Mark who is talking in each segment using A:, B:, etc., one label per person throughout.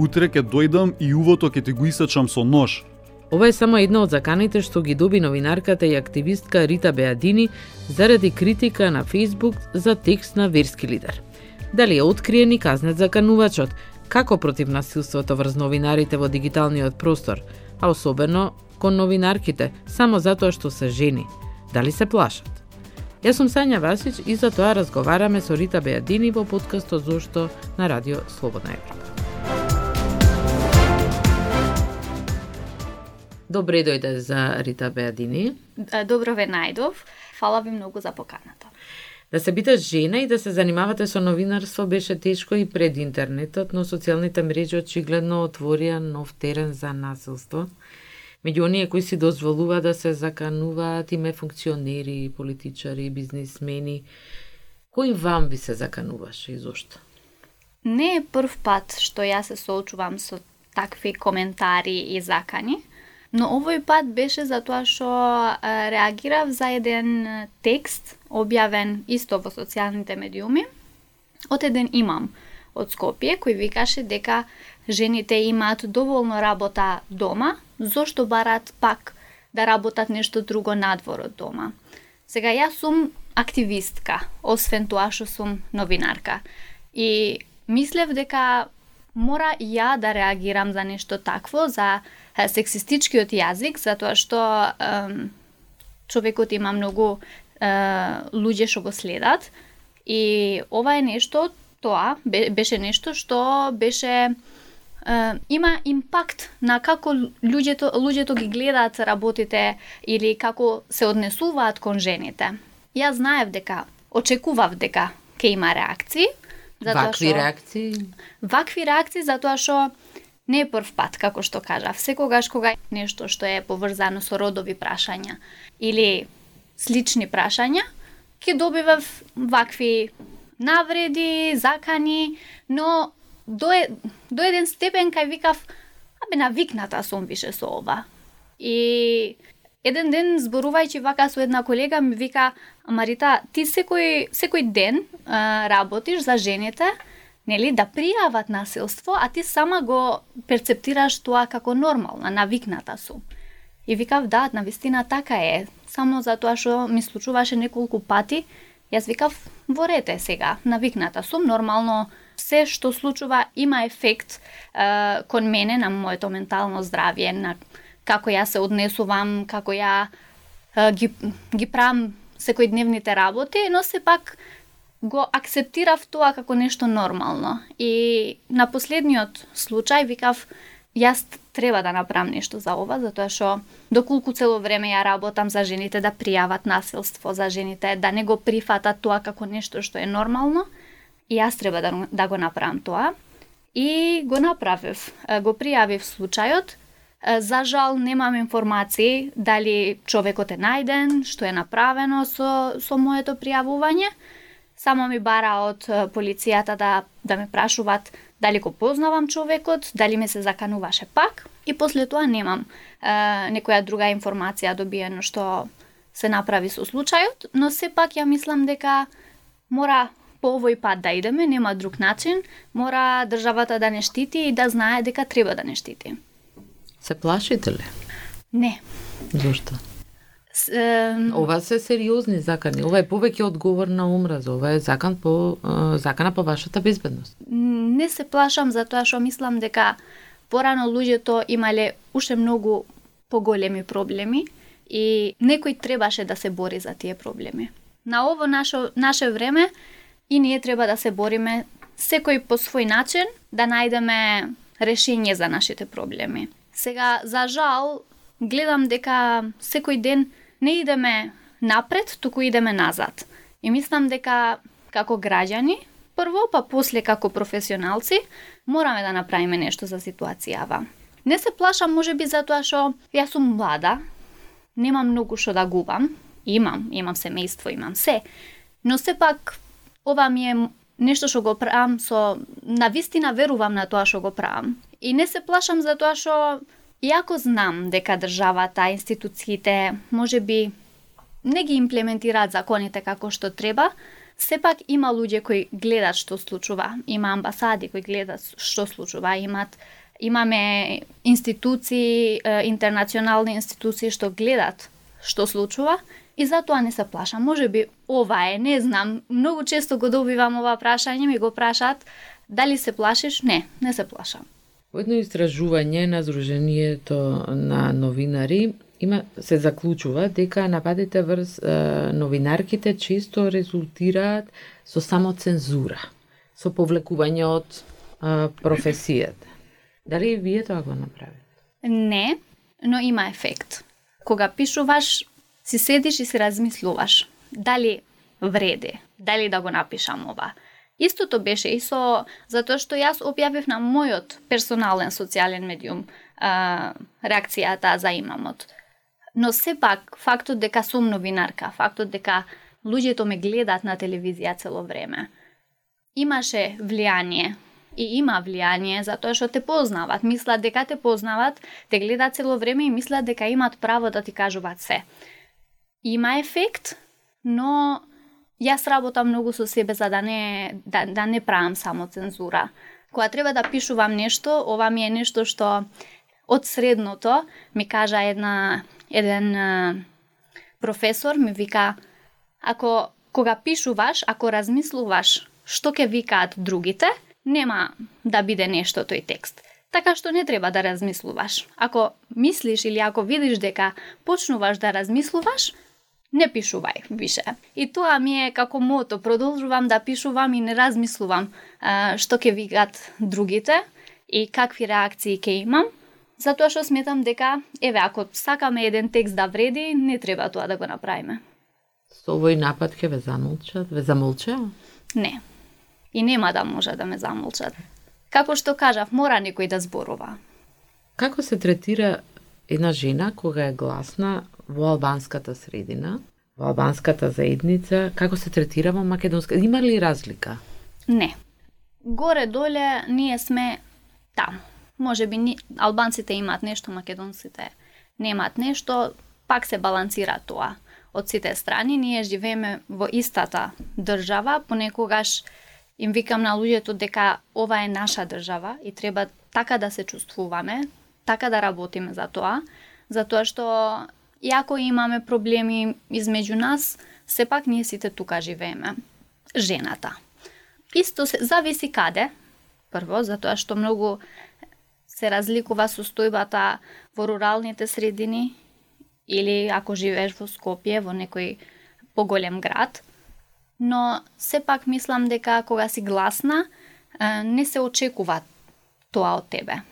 A: Утре ќе дојдам и увото ќе ти го исечам со нож.
B: Ова е само една од заканите што ги доби новинарката и активистка Рита Беадини заради критика на Фейсбук за текст на верски лидер. Дали е откриен и казнет заканувачот, како против насилството врз новинарите во дигиталниот простор, а особено кон новинарките, само затоа што се жени. Дали се плашат? Јас сум Сања Васич и за тоа разговараме со Рита Беадини во подкастот Зошто на Радио Слободна Европа. Добре дојде за Рита Беадини.
C: Добро ве најдов. Фала ви многу за поканата.
B: Да се бидеш жена и да се занимавате со новинарство беше тешко и пред интернетот, но социјалните мрежи очигледно отворија нов терен за насилство. Меѓу оние кои си дозволува да се закануваат име функционери, политичари, бизнисмени, кој вам би се закануваше и зошто?
C: Не е прв пат што ја се соочувам со такви коментари и закани. Но овој пат беше затоа што реагирав за еден текст објавен исто во социјалните медиуми од еден имам од Скопје кој викаше дека жените имаат доволно работа дома, зошто барат пак да работат нешто друго надвор од дома. Сега јас сум активистка, освен тоа што сум новинарка. И мислев дека мора ја да реагирам за нешто такво, за сексистичкиот јазик, затоа што човекот има многу луѓе што го следат и ова е нешто, тоа беше нешто што беше има импакт на како луѓето луѓето ги гледаат работите или како се однесуваат кон жените. Јас знаев дека очекував дека ќе има реакции,
B: затоа Вакви шо, реакции?
C: Вакви реакции затоа што не е прв пат, како што кажав. Секогаш кога нешто што е поврзано со родови прашања или слични прашања, ќе добивав вакви навреди, закани, но до, до еден степен кај викав, абе навикната сум више со ова. И еден ден зборувајќи вака со една колега ми вика, Марита, ти секој секој ден а, работиш за жените, нели, да пријават насилство, а ти сама го перцептираш тоа како нормално, навикната сум. И викав, да, на вистина така е. Само затоа што ми случуваше неколку пати, јас викав, ворете сега, навикната сум, нормално се што случува има ефект е, кон мене на моето ментално здравје, на како ја се однесувам, како ја е, ги, ги правам секојдневните работи, но сепак го акцептирав тоа како нешто нормално. И на последниот случај викав, јас треба да направам нешто за ова, затоа што доколку цело време ја работам за жените да пријават насилство, за жените да не го прифатат тоа како нешто што е нормално, и јас треба да, да го направам тоа. И го направив. Го пријавив случајот. За жал немам информации дали човекот е најден, што е направено со, со моето пријавување, Само ми бара од полицијата да, да ме прашуваат дали го познавам човекот, дали ме се закануваше пак и после тоа немам е, некоја друга информација добиено што се направи со случајот, но сепак ја мислам дека мора по овој пат да идеме, нема друг начин, мора државата да не штити и да знае дека треба да не штити.
B: Се плашите ли?
C: Не.
B: Зошто? Ова се сериозни закани. Ова е повеќе одговор на омраза. Ова е закан по закана по вашата безбедност.
C: Не се плашам за тоа што мислам дека порано луѓето имале уште многу поголеми проблеми и некој требаше да се бори за тие проблеми. На ово наше, наше време и ние треба да се бориме секој по свој начин да најдеме решение за нашите проблеми. Сега, за жал, гледам дека секој ден не идеме напред, туку идеме назад. И мислам дека како граѓани, прво, па после како професионалци, мораме да направиме нешто за ситуацијава. Не се плашам може би затоа што јас сум млада, немам многу што да губам, имам, имам семејство, имам се, но сепак ова ми е нешто што го правам со на вистина верувам на тоа што го правам. И не се плашам за тоа што Иако знам дека државата, институциите, може би не ги имплементираат законите како што треба, сепак има луѓе кои гледат што случува, има амбасади кои гледат што случува, имат имаме институции, интернационални институции што гледат што случува и затоа не се плашам. Може би ова е, не знам, многу често го добивам ова прашање, ми го прашаат дали се плашиш? Не, не се плашам.
B: Во едно истражување на Сдруженијето на новинари има се заклучува дека нападите врз е, новинарките често резултираат со само цензура, со повлекување од е, професијата. Дали вие тоа го направите?
C: Не, но има ефект. Кога пишуваш, си седиш и си размислуваш дали вреди, дали да го напишам ова. Истото беше и со затоа што јас објавив на мојот персонален социјален медиум а, реакцијата за имамот. Но сепак, фактот дека сум новинарка, фактот дека луѓето ме гледаат на телевизија цело време, имаше влијание и има влијание затоа што те познават, мислат дека те познават, те гледаат цело време и мислат дека имаат право да ти кажуваат се. Има ефект, но јас работам многу со себе за да не да, да не правам само цензура. Кога треба да пишувам нешто, ова ми е нешто што од средното ми кажа една еден професор ми вика ако кога пишуваш, ако размислуваш што ќе викаат другите, нема да биде нешто тој текст. Така што не треба да размислуваш. Ако мислиш или ако видиш дека почнуваш да размислуваш, не пишувај више. И тоа ми е како мото, продолжувам да пишувам и не размислувам а, што ќе викат другите и какви реакции ќе имам, затоа што сметам дека, еве, ако сакаме еден текст да вреди, не треба тоа да го направиме.
B: Со овој напад ќе ве замолчат? Ве замолча?
C: Не. И нема да може да ме замолчат. Како што кажав, мора некој да зборува.
B: Како се третира една жена кога е гласна во албанската средина, во албанската заедница, како се третира во македонска? Има ли разлика?
C: Не. Горе-доле ние сме таму може би ни, албанците имаат нешто, македонците немаат нешто, пак се балансира тоа од сите страни. Ние живееме во истата држава, понекогаш им викам на луѓето дека ова е наша држава и треба така да се чувствуваме, така да работиме за тоа, затоа што иако имаме проблеми измеѓу нас, сепак ние сите тука живееме. Жената. Исто се зависи каде, прво, затоа што многу се разликува состојбата во руралните средини или ако живееш во Скопје, во некој поголем град. Но сепак мислам дека кога си гласна, не се очекува тоа од тебе.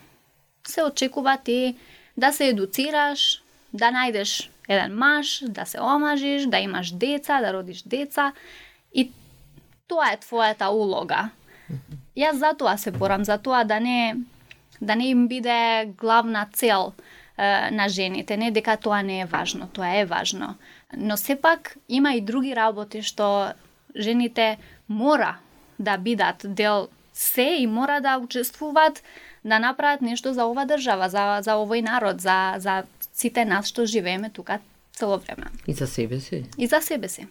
C: Се очекува ти да се едуцираш, да најдеш еден маж, да се омажиш, да имаш деца, да родиш деца и тоа е твојата улога. Јас затоа се борам, затоа да не да не им биде главна цел е, на жените, не дека тоа не е важно, тоа е важно. Но сепак има и други работи што жените мора да бидат дел се и мора да учествуваат да направат нешто за ова држава, за, за овој народ, за, за сите нас што живееме тука цело време.
B: И за себе си.
C: И за себе си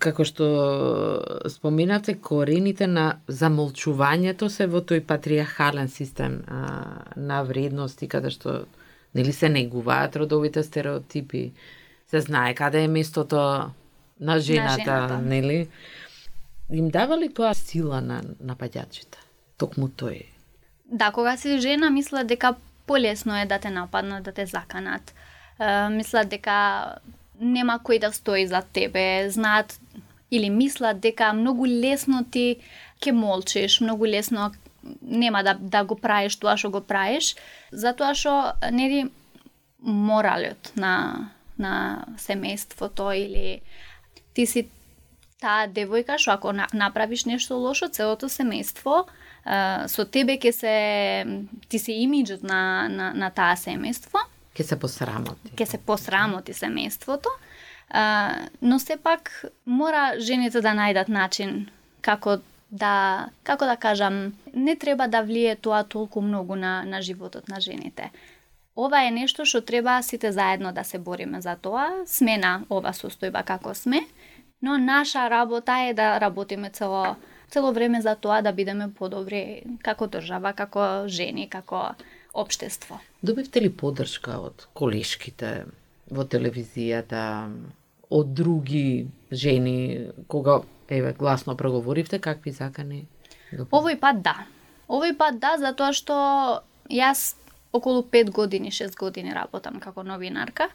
B: како што споменавте, корените на замолчувањето се во тој патриархален систем а, на вредности, каде што нели се негуваат родовите стереотипи, се знае каде е местото на жената, на жената. нели? Им дава ли тоа сила на нападјачите? Токму тој.
C: Да, кога си жена, мисла дека полесно е да те нападнат, да те заканат. мисла мислат дека нема кој да стои за тебе, знаат или мислат дека многу лесно ти ќе молчиш, многу лесно нема да, да го праеш тоа што го правиш, затоа што нели моралот на на семејството или ти си таа девојка што ако направиш нешто лошо, целото семејство со тебе ќе се ти си имиджот на, на, на таа семејство
B: Ке се посрамоти.
C: Ке се посрамоти семејството. А, но сепак мора жените да најдат начин како да, како да кажам, не треба да влие тоа толку многу на, на животот на жените. Ова е нешто што треба сите заедно да се бориме за тоа. Сме на ова состојба како сме но наша работа е да работиме цело цело време за тоа да бидеме подобри како држава, како жени, како општество.
B: Добивте ли поддршка од колешките во телевизијата, од други жени, кога еве гласно проговоривте, какви закани?
C: Овој пат да. Овој пат да, затоа што јас околу 5 години, 6 години работам како новинарка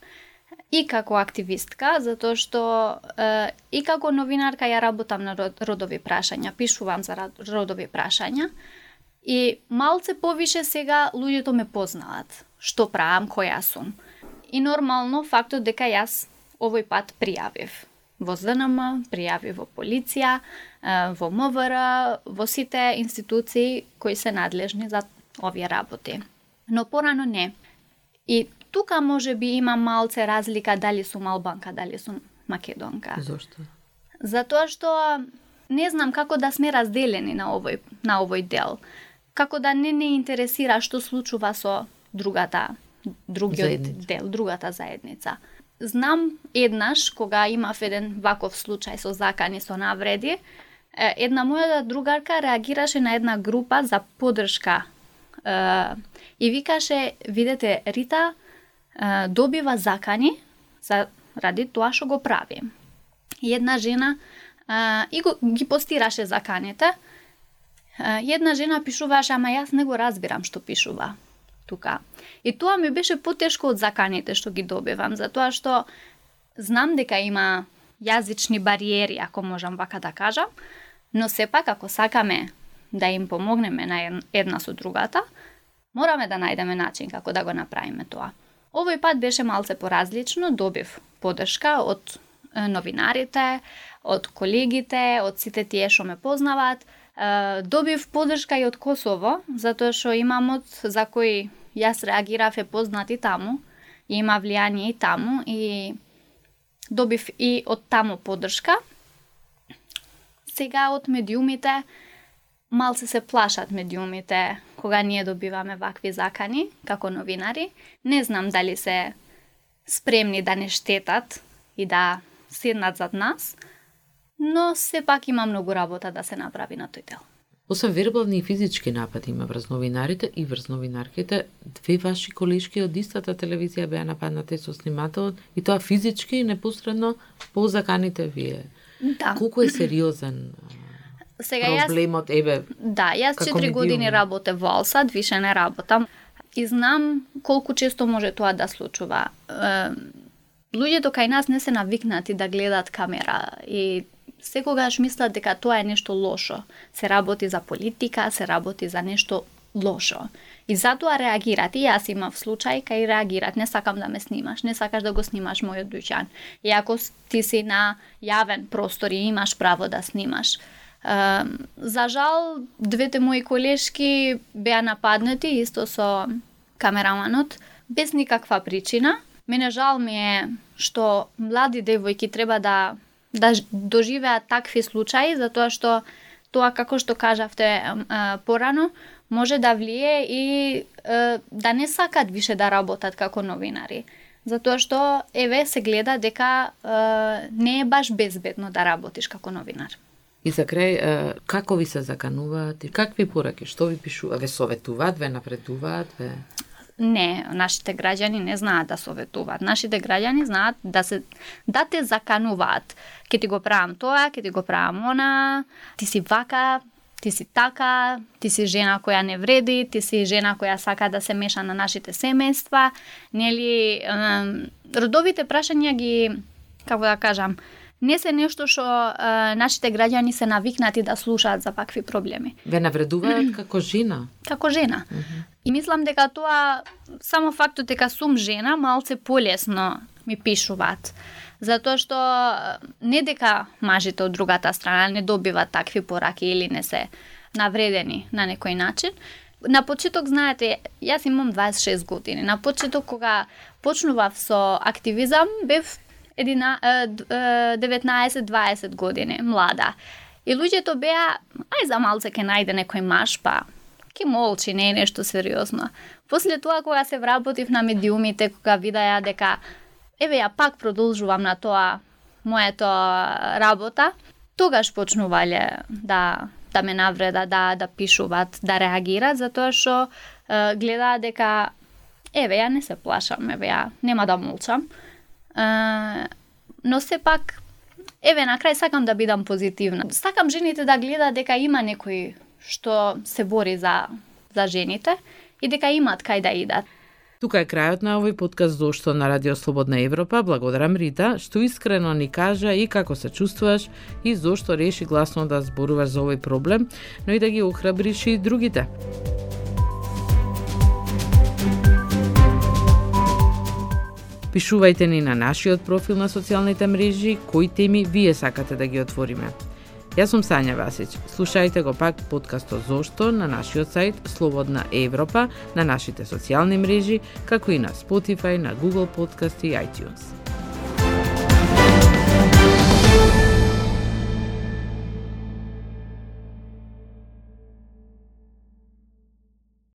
C: и како активистка, затоа што е, и како новинарка ја работам на родови прашања, пишувам за родови прашања и малце повише сега луѓето ме познаат, што правам, која сум. И нормално фактот дека јас овој пат пријавив во ЗНМ, пријавив во полиција, во МВР, во сите институции кои се надлежни за овие работи но порано не. И тука може би има малце разлика дали сум албанка, дали сум македонка.
B: Зошто?
C: Затоа што не знам како да сме разделени на овој на овој дел. Како да не не интересира што случува со другата другиот заедница. дел, другата заедница. Знам еднаш кога имав еден ваков случај со закани со навреди, една моја другарка реагираше на една група за поддршка и викаше, видете, Рита добива закани за ради тоа што го прави. Една жена и го, ги постираше заканите. една жена пишуваше, ама јас не го разбирам што пишува тука. И тоа ми беше потешко од заканите што ги добивам, затоа што знам дека има јазични бариери, ако можам вака да кажам, но сепак ако сакаме да им помогнеме на една со другата, мораме да најдеме начин како да го направиме тоа. Овој пат беше малце поразлично, добив подршка од новинарите, од колегите, од сите тие што ме познаваат. Добив подршка и од Косово, затоа што имамот за кој јас реагирав е познат и таму, и има влијание и таму и добив и од таму подршка. Сега од медиумите малце се плашат медиумите кога ние добиваме вакви закани како новинари. Не знам дали се спремни да не штетат и да седнат зад нас, но сепак има многу работа да се направи на тој дел.
B: Освен вербални и физички напади има врз новинарите и врз новинарките, две ваши колешки од истата телевизија беа нападнати со снимателот и тоа физички и непосредно по заканите вие.
C: Да.
B: Колку е сериозен
C: Сега
B: проблемот,
C: јас,
B: еве,
C: Да, јас 4 години работев во Алсад, више не работам. И знам колку често може тоа да случува. Луѓето кај нас не се навикнати да гледаат камера и секогаш мислат дека тоа е нешто лошо. Се работи за политика, се работи за нешто лошо. И затоа реагират. И јас имав случај кај реагират. Не сакам да ме снимаш, не сакаш да го снимаш мојот дуќан. И ако ти си на јавен простор и имаш право да снимаш, за жал, двете мои колешки беа нападнати исто со камераманот без никаква причина. Мене жал ми е што млади девојки треба да да доживеат такви случаи затоа што тоа како што кажавте порано може да влие и да не сакат више да работат како новинари. Затоа што еве се гледа дека не е баш безбедно да работиш како новинар.
B: И за крај, како ви се закануваат и какви пораки, што ви пишуваат, ве советуваат, ве напредуваат, ве...
C: Не, нашите граѓани не знаат да советуваат. Нашите граѓани знаат да се да те закануваат. Ке ти го правам тоа, ке ти го правам она, ти си вака, ти си така, ти си жена која не вреди, ти си жена која сака да се меша на нашите семејства, нели родовите прашања ги како да кажам, не се нешто што нашите граѓани се навикнати да слушаат за вакви проблеми.
B: Ве навредуваат како жена?
C: Како жена. Mm -hmm. И мислам дека тоа само фактот дека сум жена малце полесно ми пишуваат. Затоа што не дека мажите од другата страна не добиваат такви пораки или не се навредени на некој начин, на почеток, знаете, јас имам 26 години. На почеток, кога почнував со активизам, бев 19-20 години, млада. И луѓето беа, ај за малце ке најде некој маш, па ке молчи, не е нешто сериозно. После тоа, кога се вработив на медиумите, кога видеа дека, еве ја пак продолжувам на тоа моето работа, тогаш почнувале да да ме навреда, да да пишуваат, да реагираат затоа што гледаа дека еве ја не се плашам, еве ја нема да молчам. Е, но сепак еве на крај сакам да бидам позитивна. Сакам жените да гледаат дека има некој што се бори за за жените и дека имаат кај да идат.
B: Тука е крајот на овој подкаст зошто на Радио Слободна Европа. Благодарам Рита што искрено ни кажа и како се чувствуваш и зошто реши гласно да зборуваш за овој проблем, но и да ги охрабриш и другите. Пишувајте ни на нашиот профил на социјалните мрежи кои теми вие сакате да ги отвориме. Јас сум Сања Васич. Слушајте го пак подкастот Зошто на нашиот сајт Слободна Европа, на нашите социјални мрежи, како и на Spotify, на Google Podcast и iTunes.